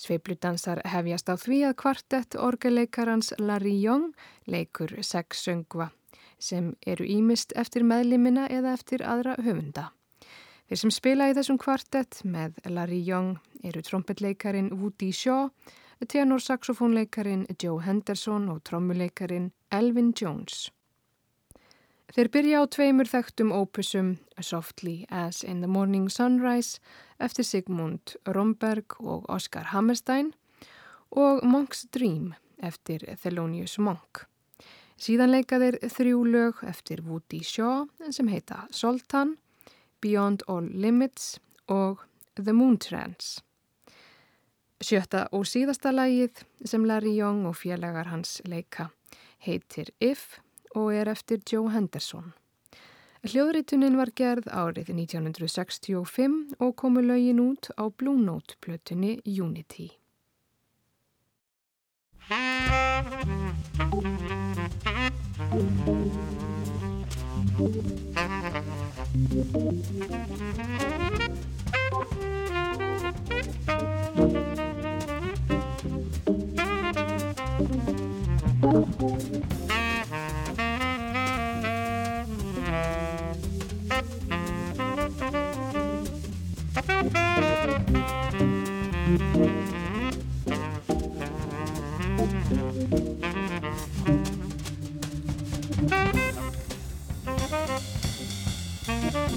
Sveipludansar hefjast á því að kvartett orgeleikarans Larry Young leikur sex söngva sem eru ímist eftir meðlimina eða eftir aðra höfunda. Þeir sem spila í þessum kvartett með Larry Young eru trompetleikarin Woody Shaw, tenorsaxofónleikarin Joe Henderson og trommuleikarin Elvin Jones. Þeir byrja á tveimur þekktum ópusum Softly as in the Morning Sunrise eftir Sigmund Romberg og Oscar Hammerstein og Monk's Dream eftir Thelonious Monk. Síðan leika þeir þrjú lög eftir Woody Shaw sem heita Sultan, Beyond All Limits og The Moon Trance. Sjötta og síðasta lagið sem Larry Young og félagar hans leika heitir If og er eftir Joe Henderson. Hljóðritunin var gerð árið 1965 og komu lögin út á Blue Note plötunni Unity. Música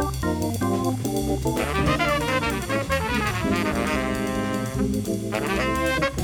Thank you.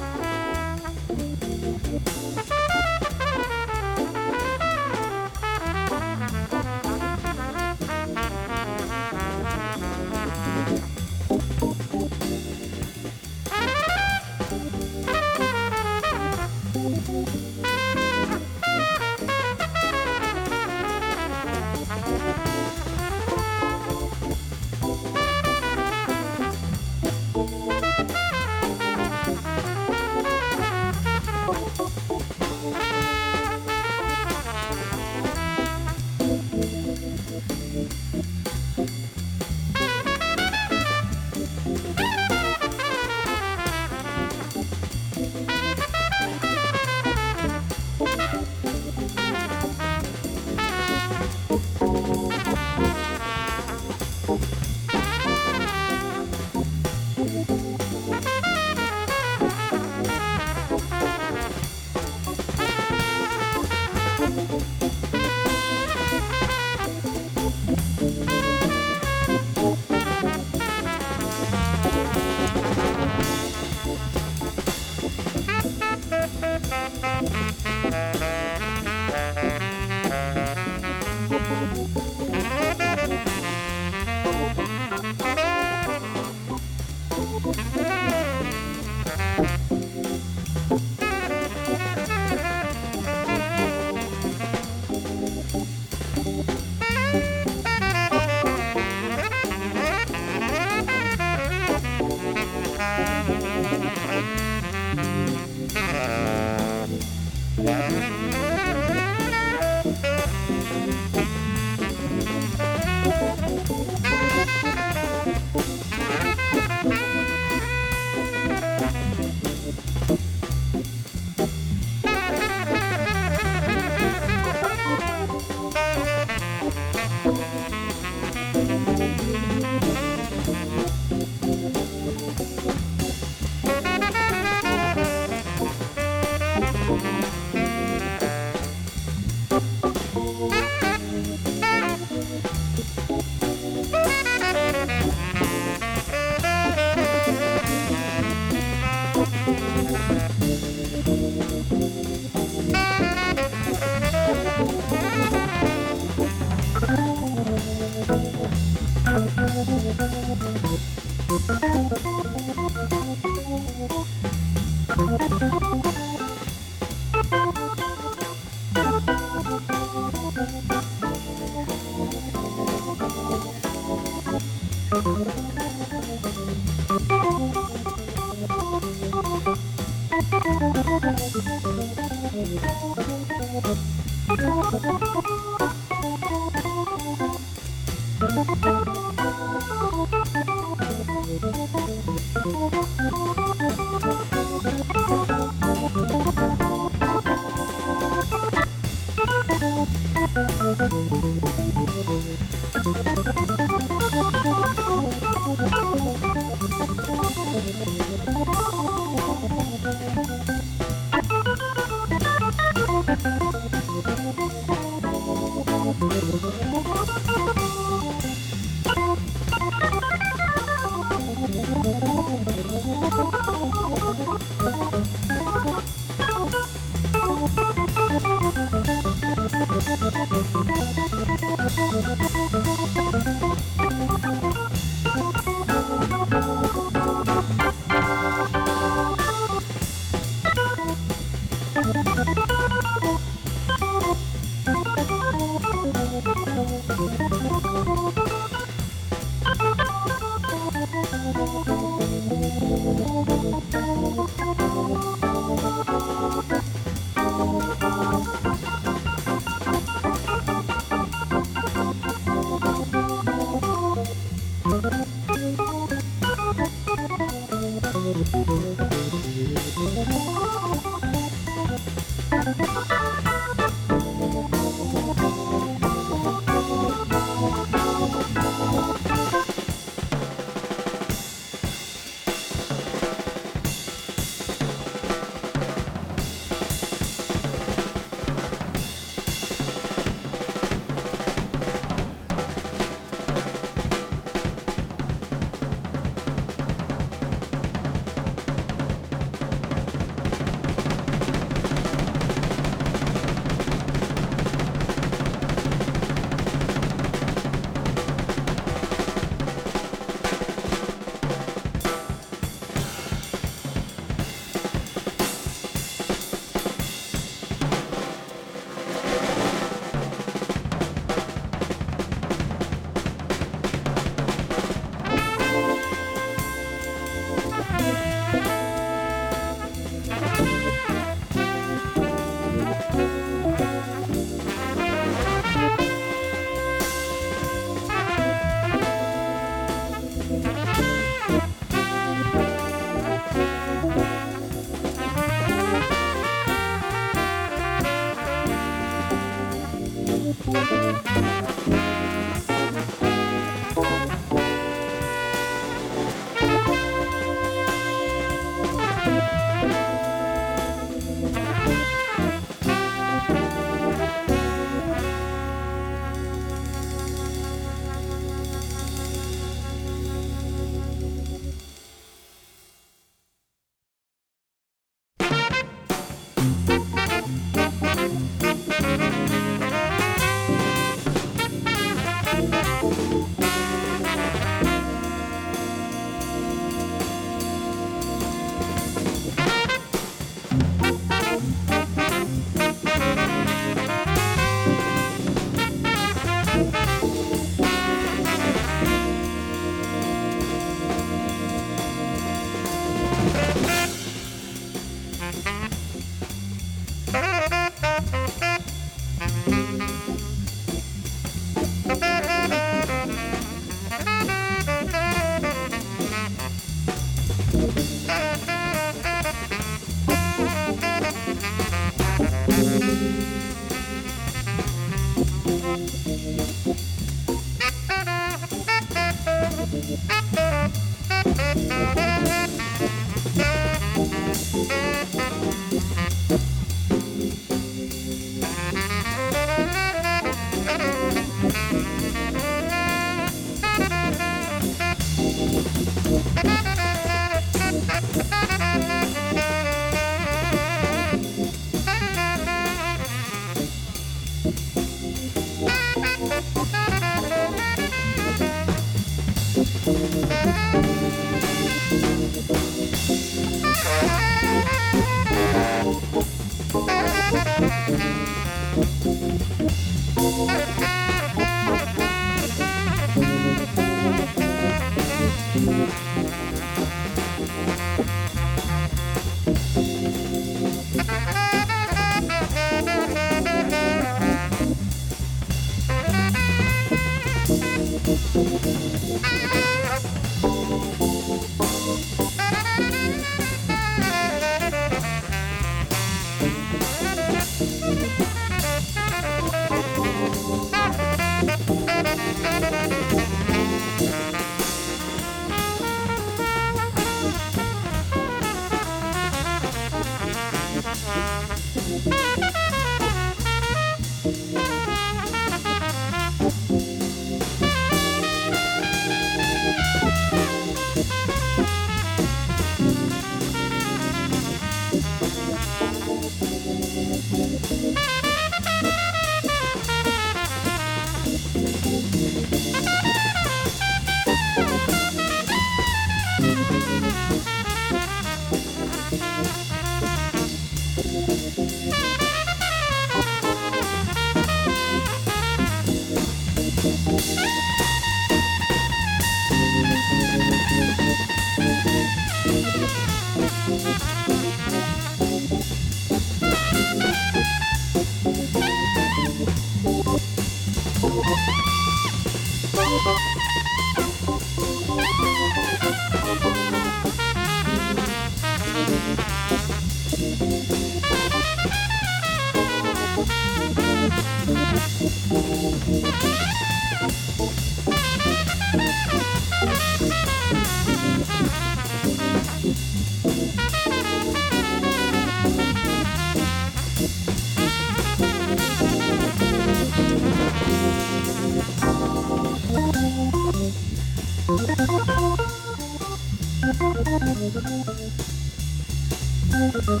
ハハ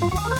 ハハ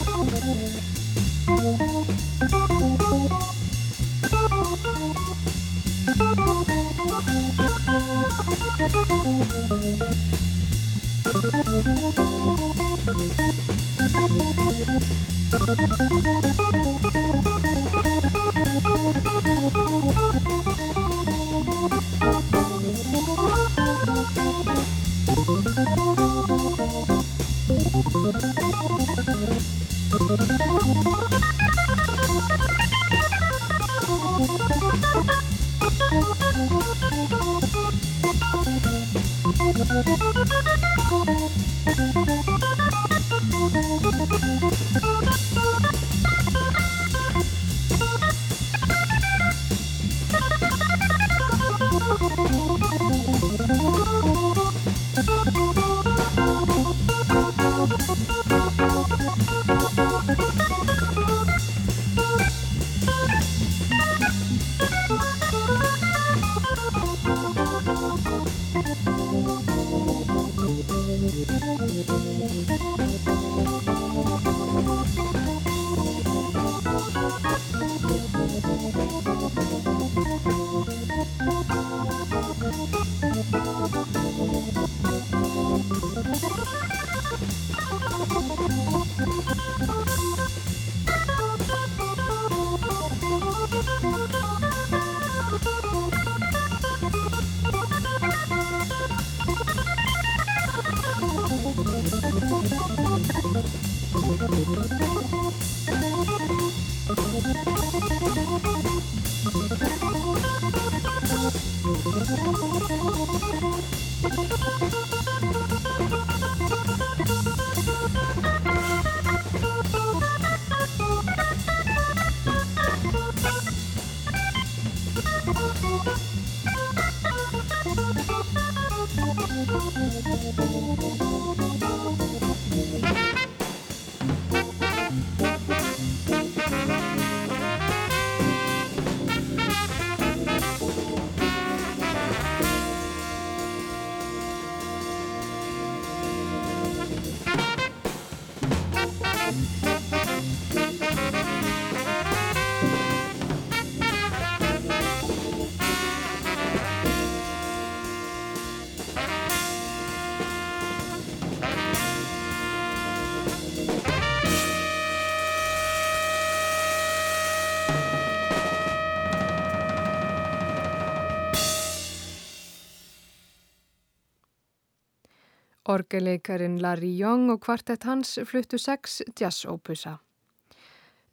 Orgeleikarin Larry Young og kvartett hans fluttu sex jazz-ópusa.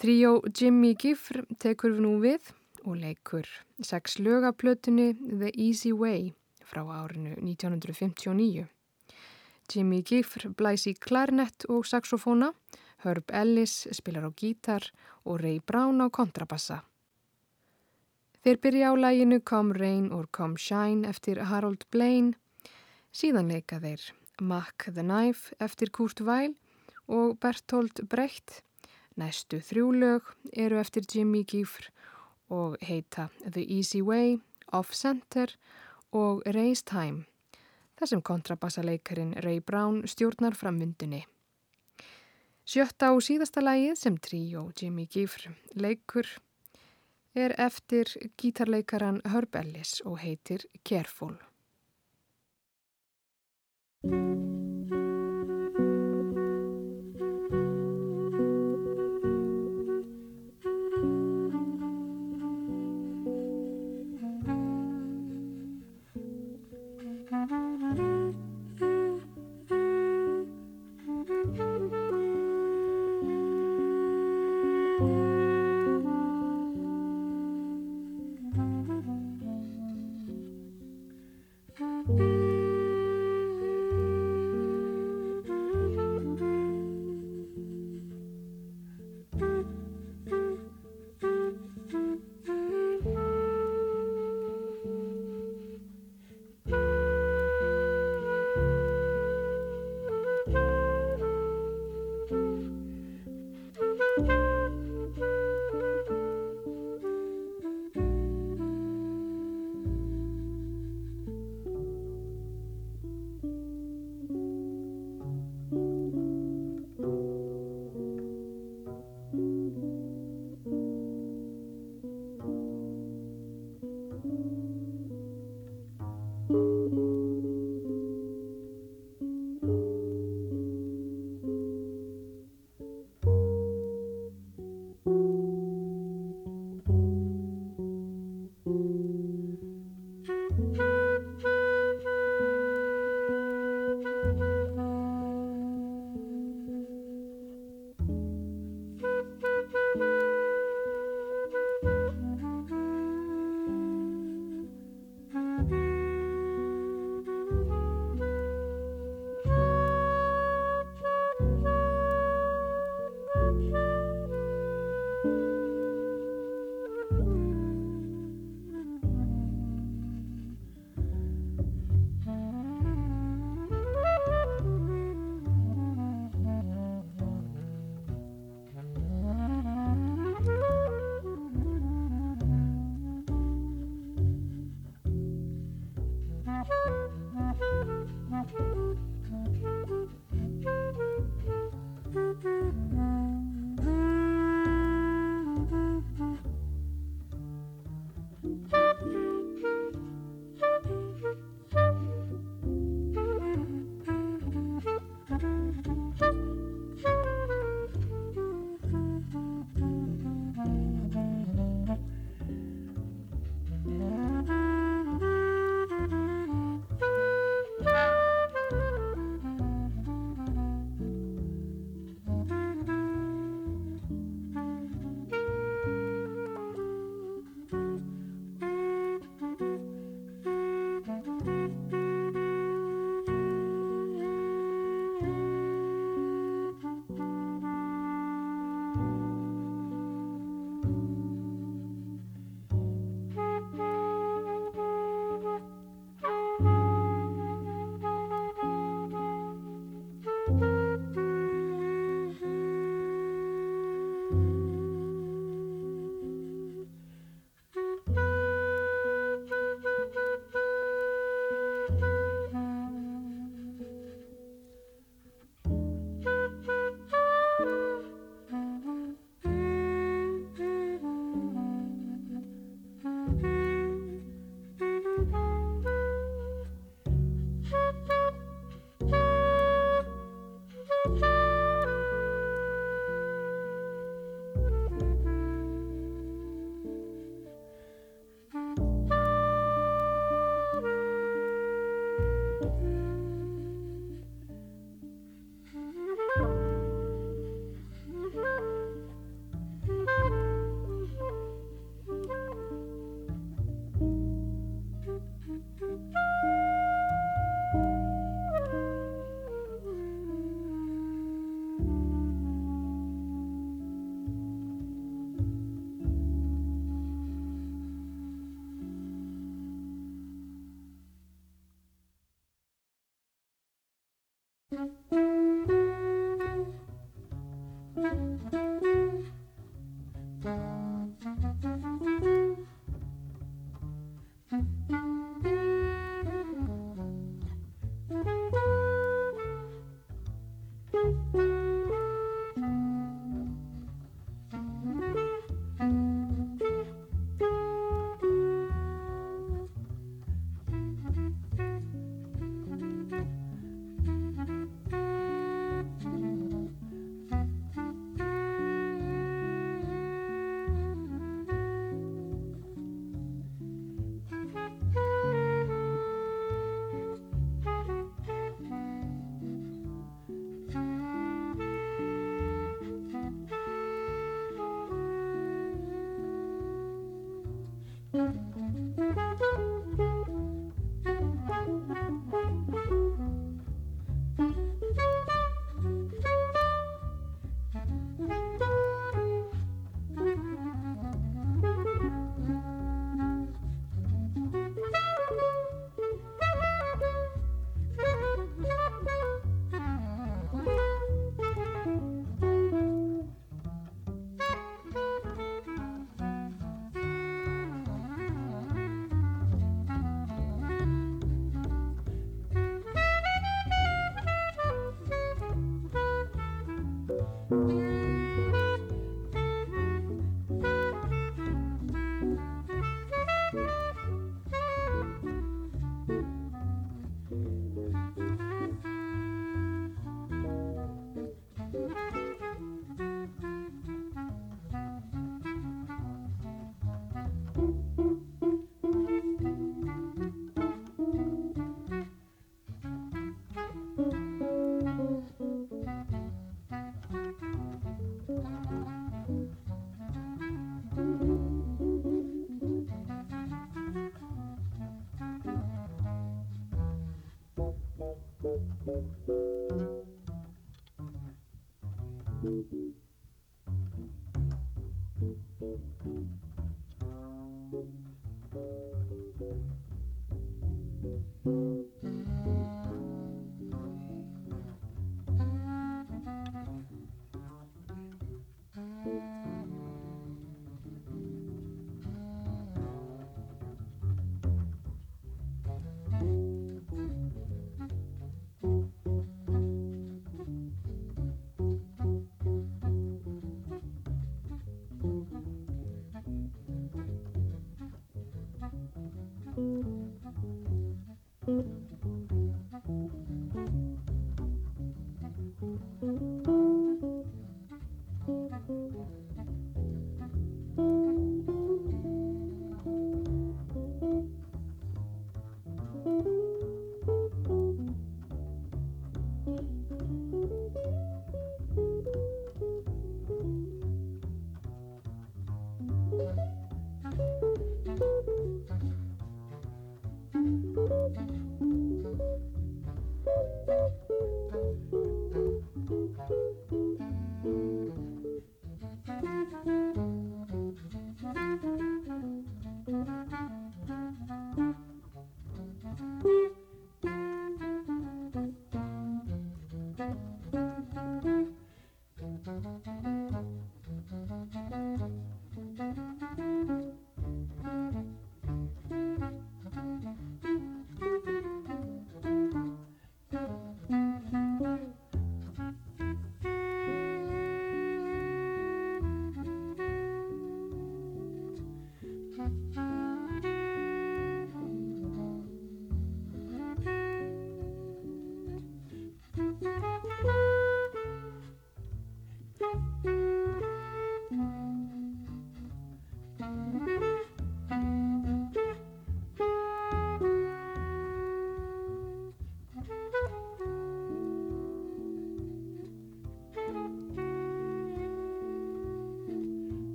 Tríó Jimmy Giffr tekur við nú við og leikur sex lögaplötunni The Easy Way frá árinu 1959. Jimmy Giffr blæs í klarnett og saxofóna, Herb Ellis spilar á gítar og Ray Brown á kontrabassa. Þeir byrja á læginu Come Rain or Come Shine eftir Harold Blaine, síðan leika þeir Mack the Knife eftir Kurt Weill og Bertolt Brecht. Næstu þrjú lög eru eftir Jimmy Giffr og heita The Easy Way, Off Center og Race Time þar sem kontrabassaleikarin Ray Brown stjórnar framvindunni. Sjötta og síðasta lægið sem tríó Jimmy Giffr leikur er eftir gítarleikaran Herb Ellis og heitir Careful. Música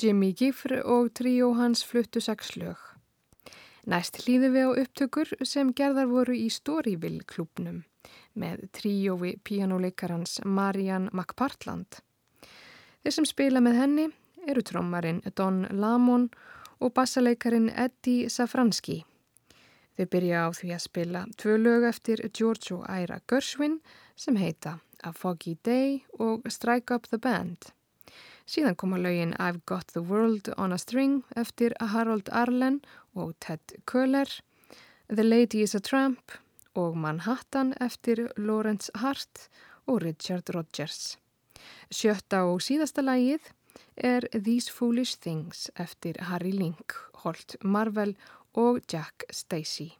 Jimmy Giffr og tríó hans fluttu sex lög. Næst hlýðu við á upptökur sem gerðar voru í Storyville klubnum með tríói píjánuleikarans Marianne McPartland. Þeir sem spila með henni eru trommarin Don Lamon og bassaleikarin Eddie Safranski. Þau byrja á því að spila tvö lög eftir George og Ira Gershwin sem heita A Foggy Day og Strike Up the Band. Síðan koma lögin I've Got the World on a String eftir Harold Arlen og Ted Köhler, The Lady is a Tramp og Manhattan eftir Lawrence Hart og Richard Rodgers. Sjötta og síðasta lægið er These Foolish Things eftir Harry Link, Holt Marvel og Jack Stacey.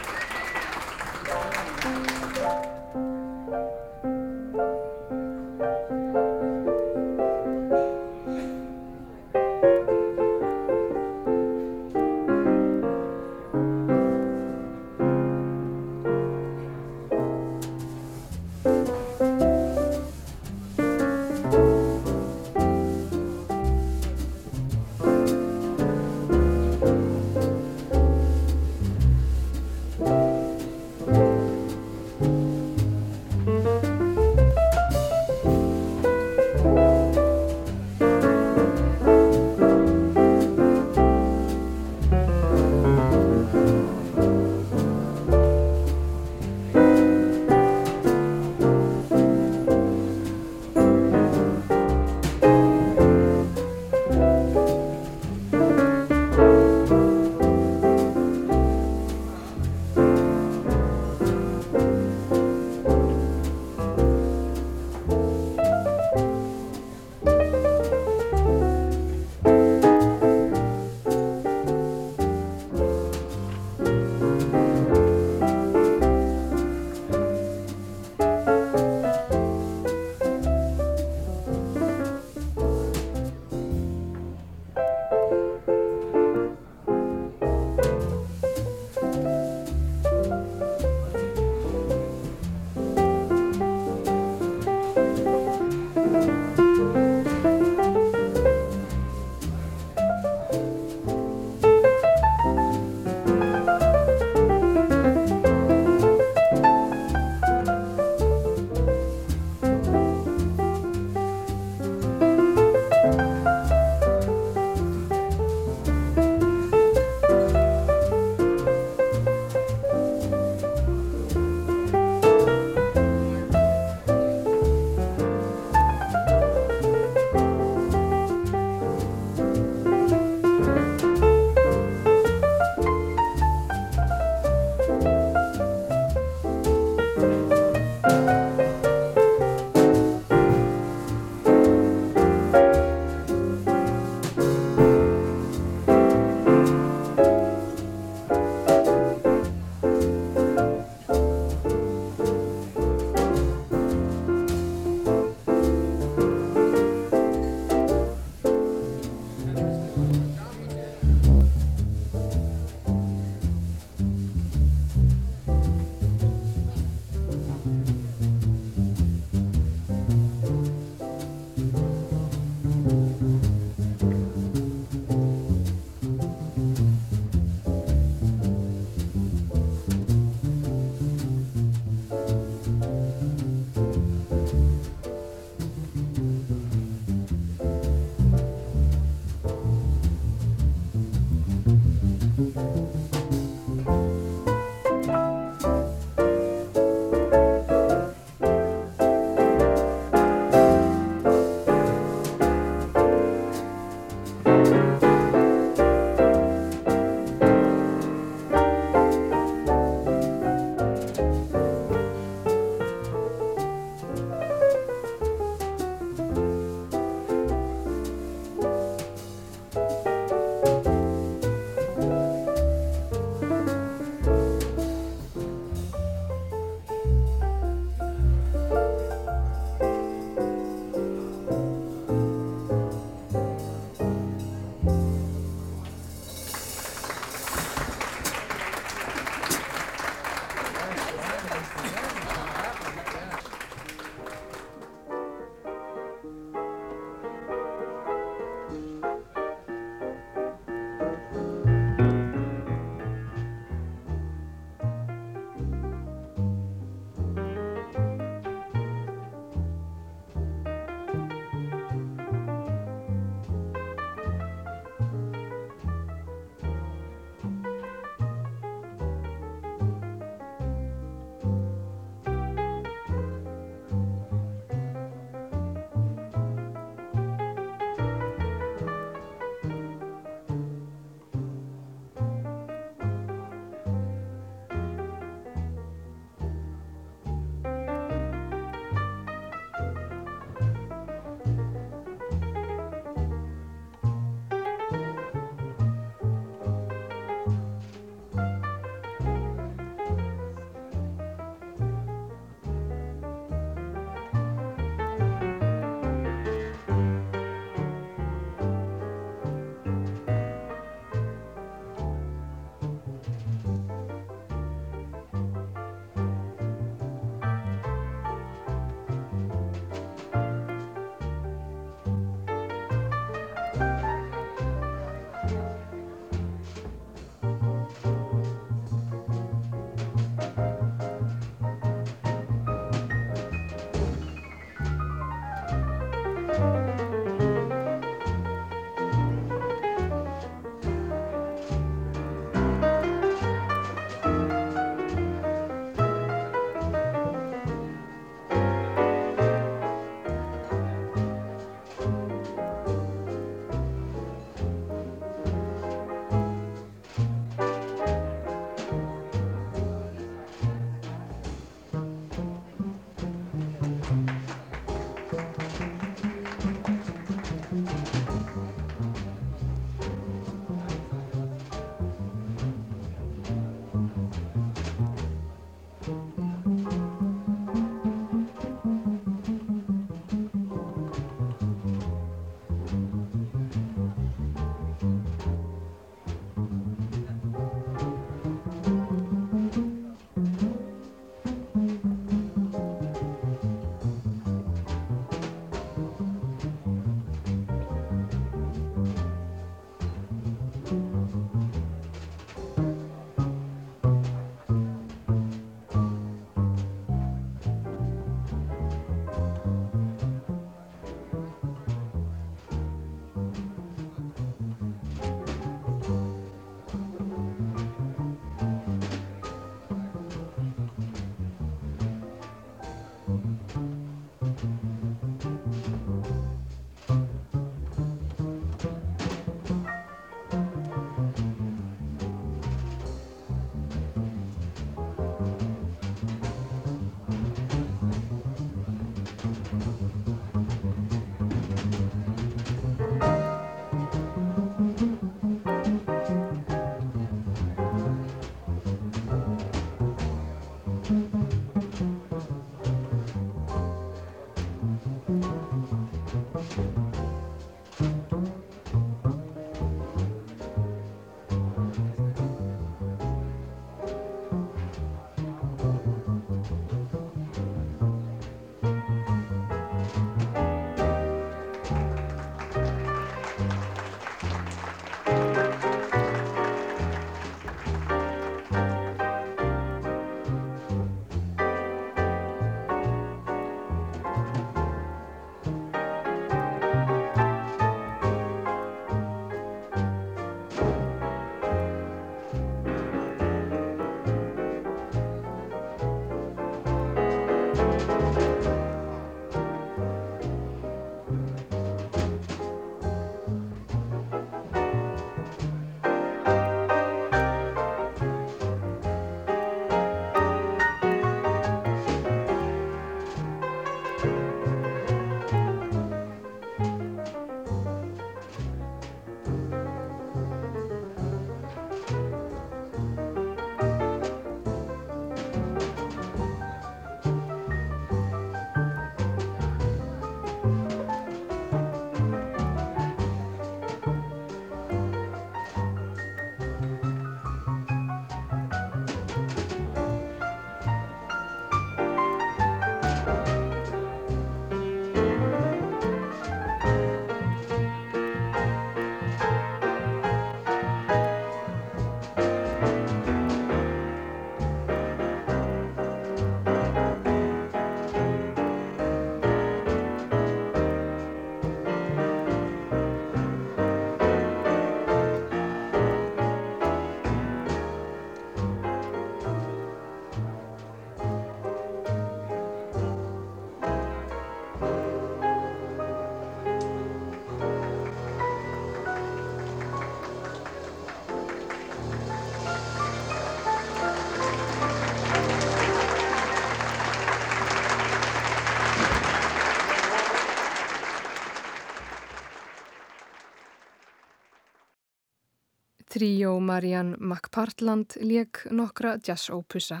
Tríó Marianne McPartland leik nokkra jazz-ópussa.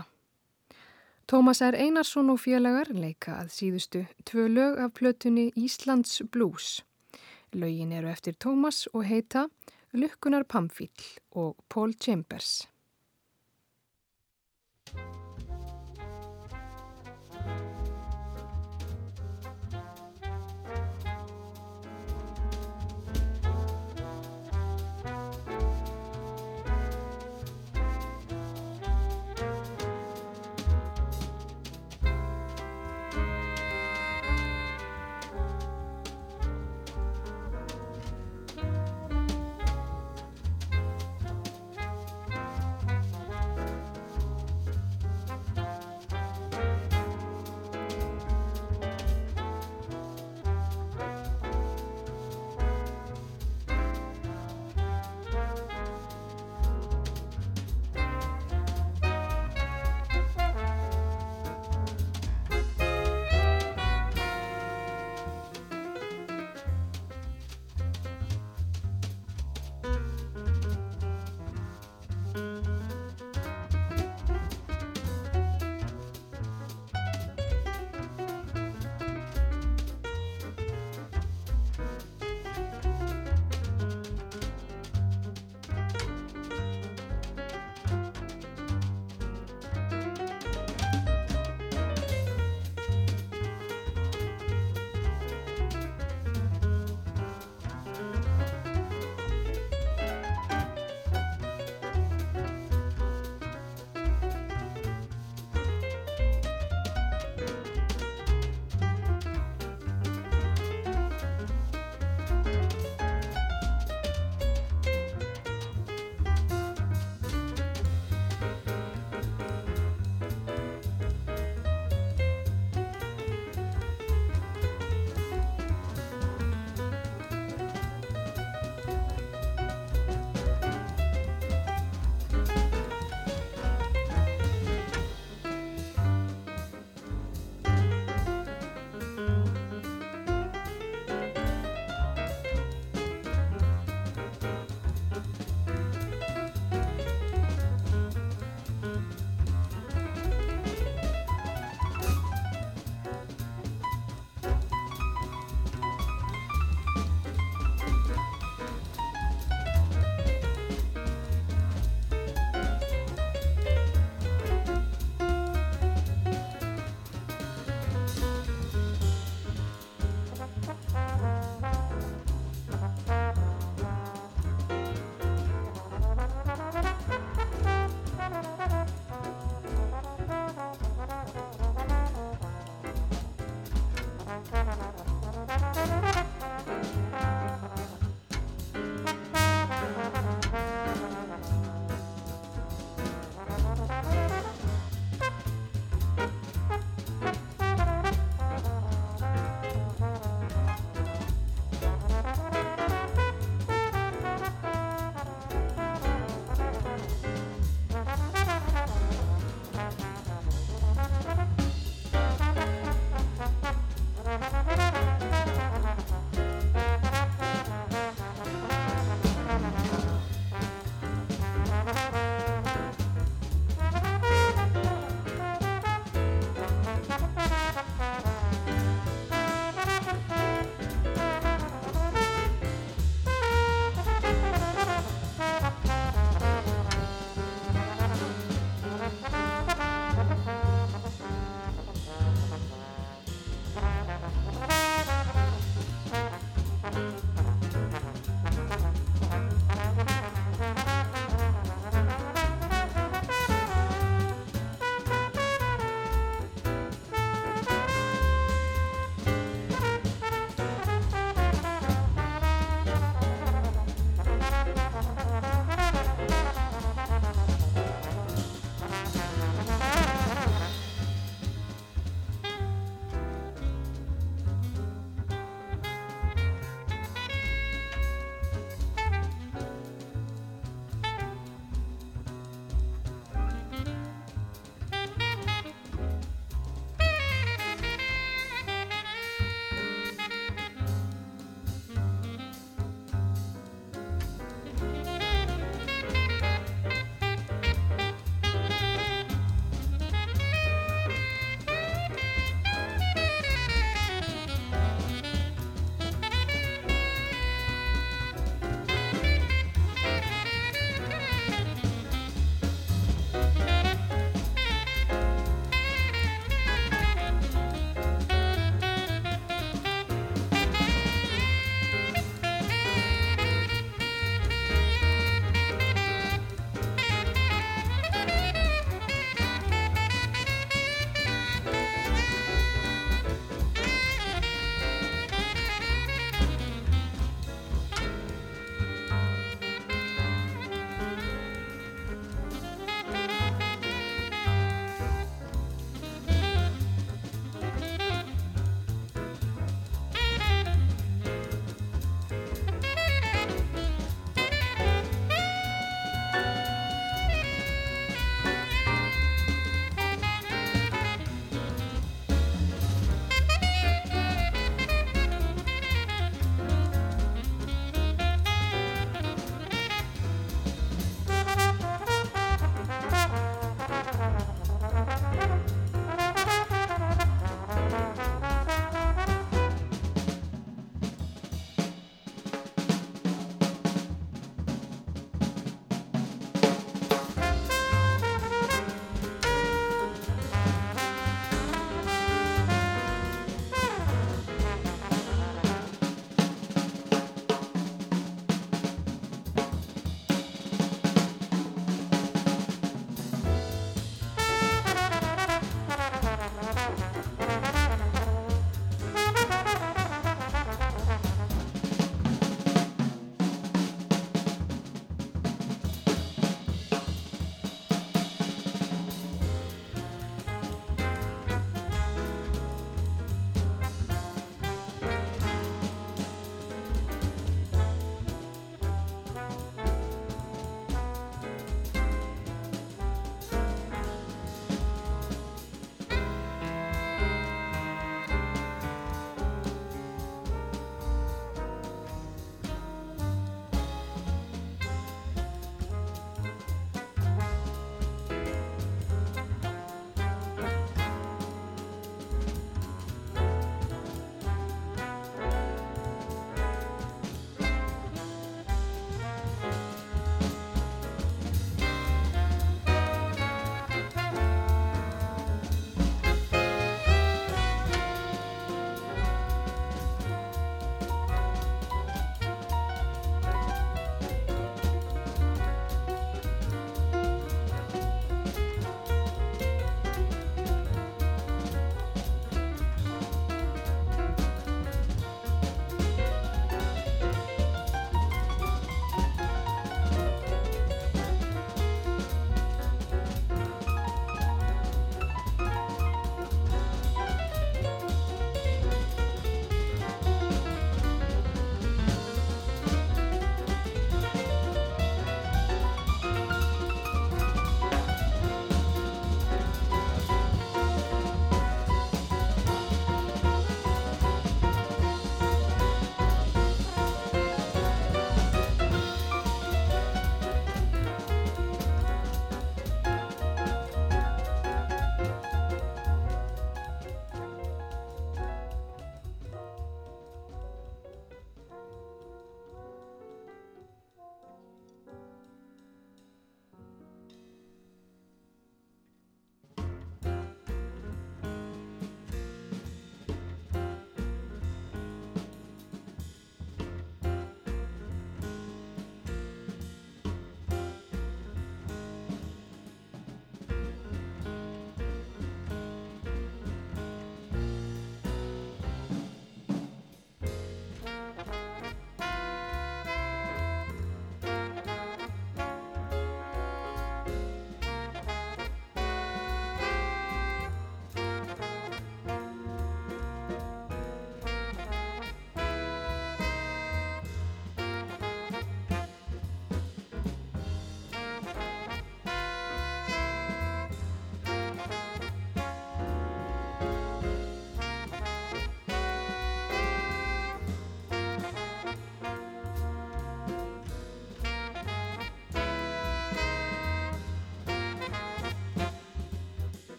Tómas R. Einarsson og félagar leika að síðustu tvö lög af plötunni Íslands Blues. Lögin eru eftir Tómas og heita Lukkunar Pamfíl og Paul Chambers.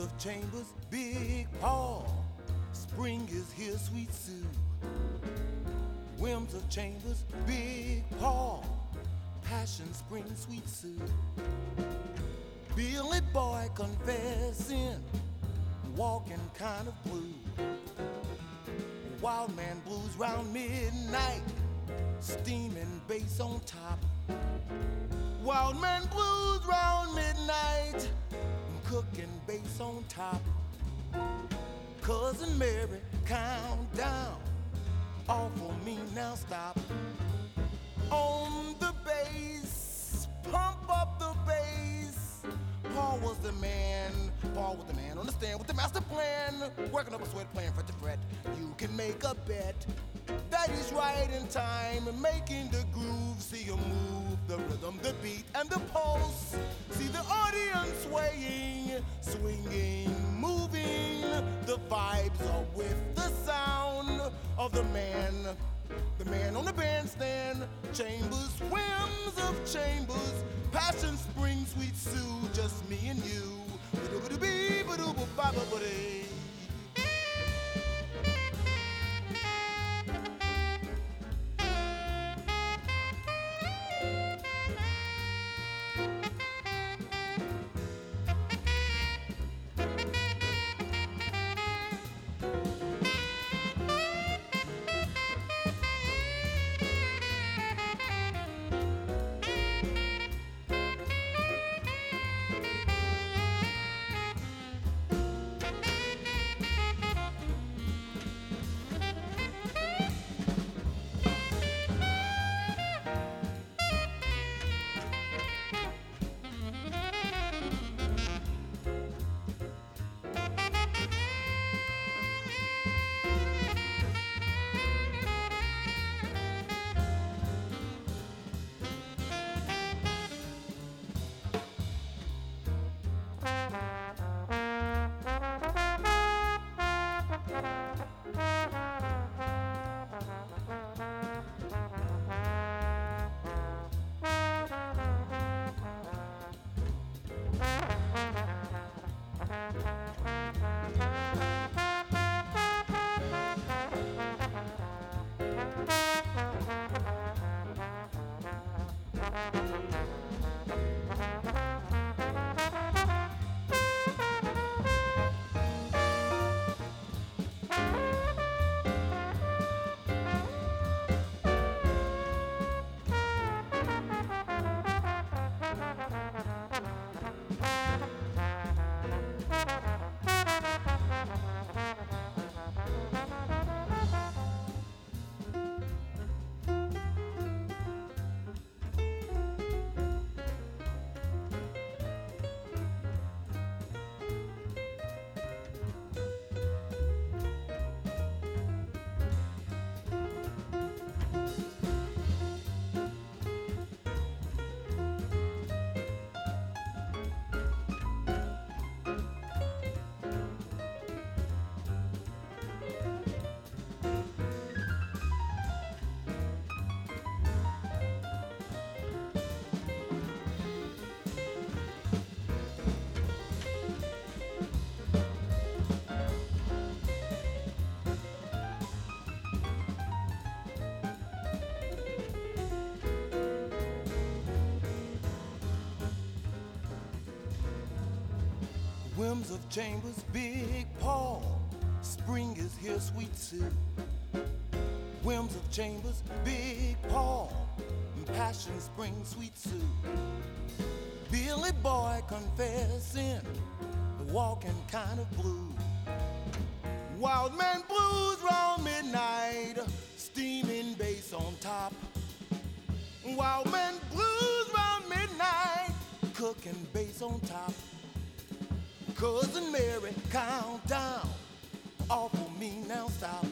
Of Chambers, Big Paul. Spring is here, sweet Sue. Whims of Chambers, Big Paul. Passion Spring, sweet Sue. Billy Boy confessing, walking kind of blue. Wild man blues round midnight, steaming bass on top. Wild man blues round midnight, cooking bass on top. Cousin Mary, count down. All for me now, stop. On the bass, pump up the bass. Paul was the man, Paul was the man. Understand with the master plan, working up a sweat, playing fret to fret. You can make a bet that he's right in time, making the groove. See him move the rhythm, the beat, and the pulse. See the audience swaying, swinging, moving. The vibes are with the sound of the man. The man on the bandstand, chambers, whims of chambers, passion spring, sweet Sue, just me and you. Thank you. Whims of Chambers, Big Paul. Spring is here, sweet Sue. Whims of Chambers, Big Paul. Passion Spring, sweet Sue. Billy Boy confessing, walking kind of blue. Wild man blues round midnight, steaming bass on top. Wild man Cousin Mary, count down. All for me now, stop.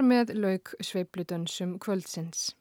Þar með lauk sveipludönsum kvöldsins.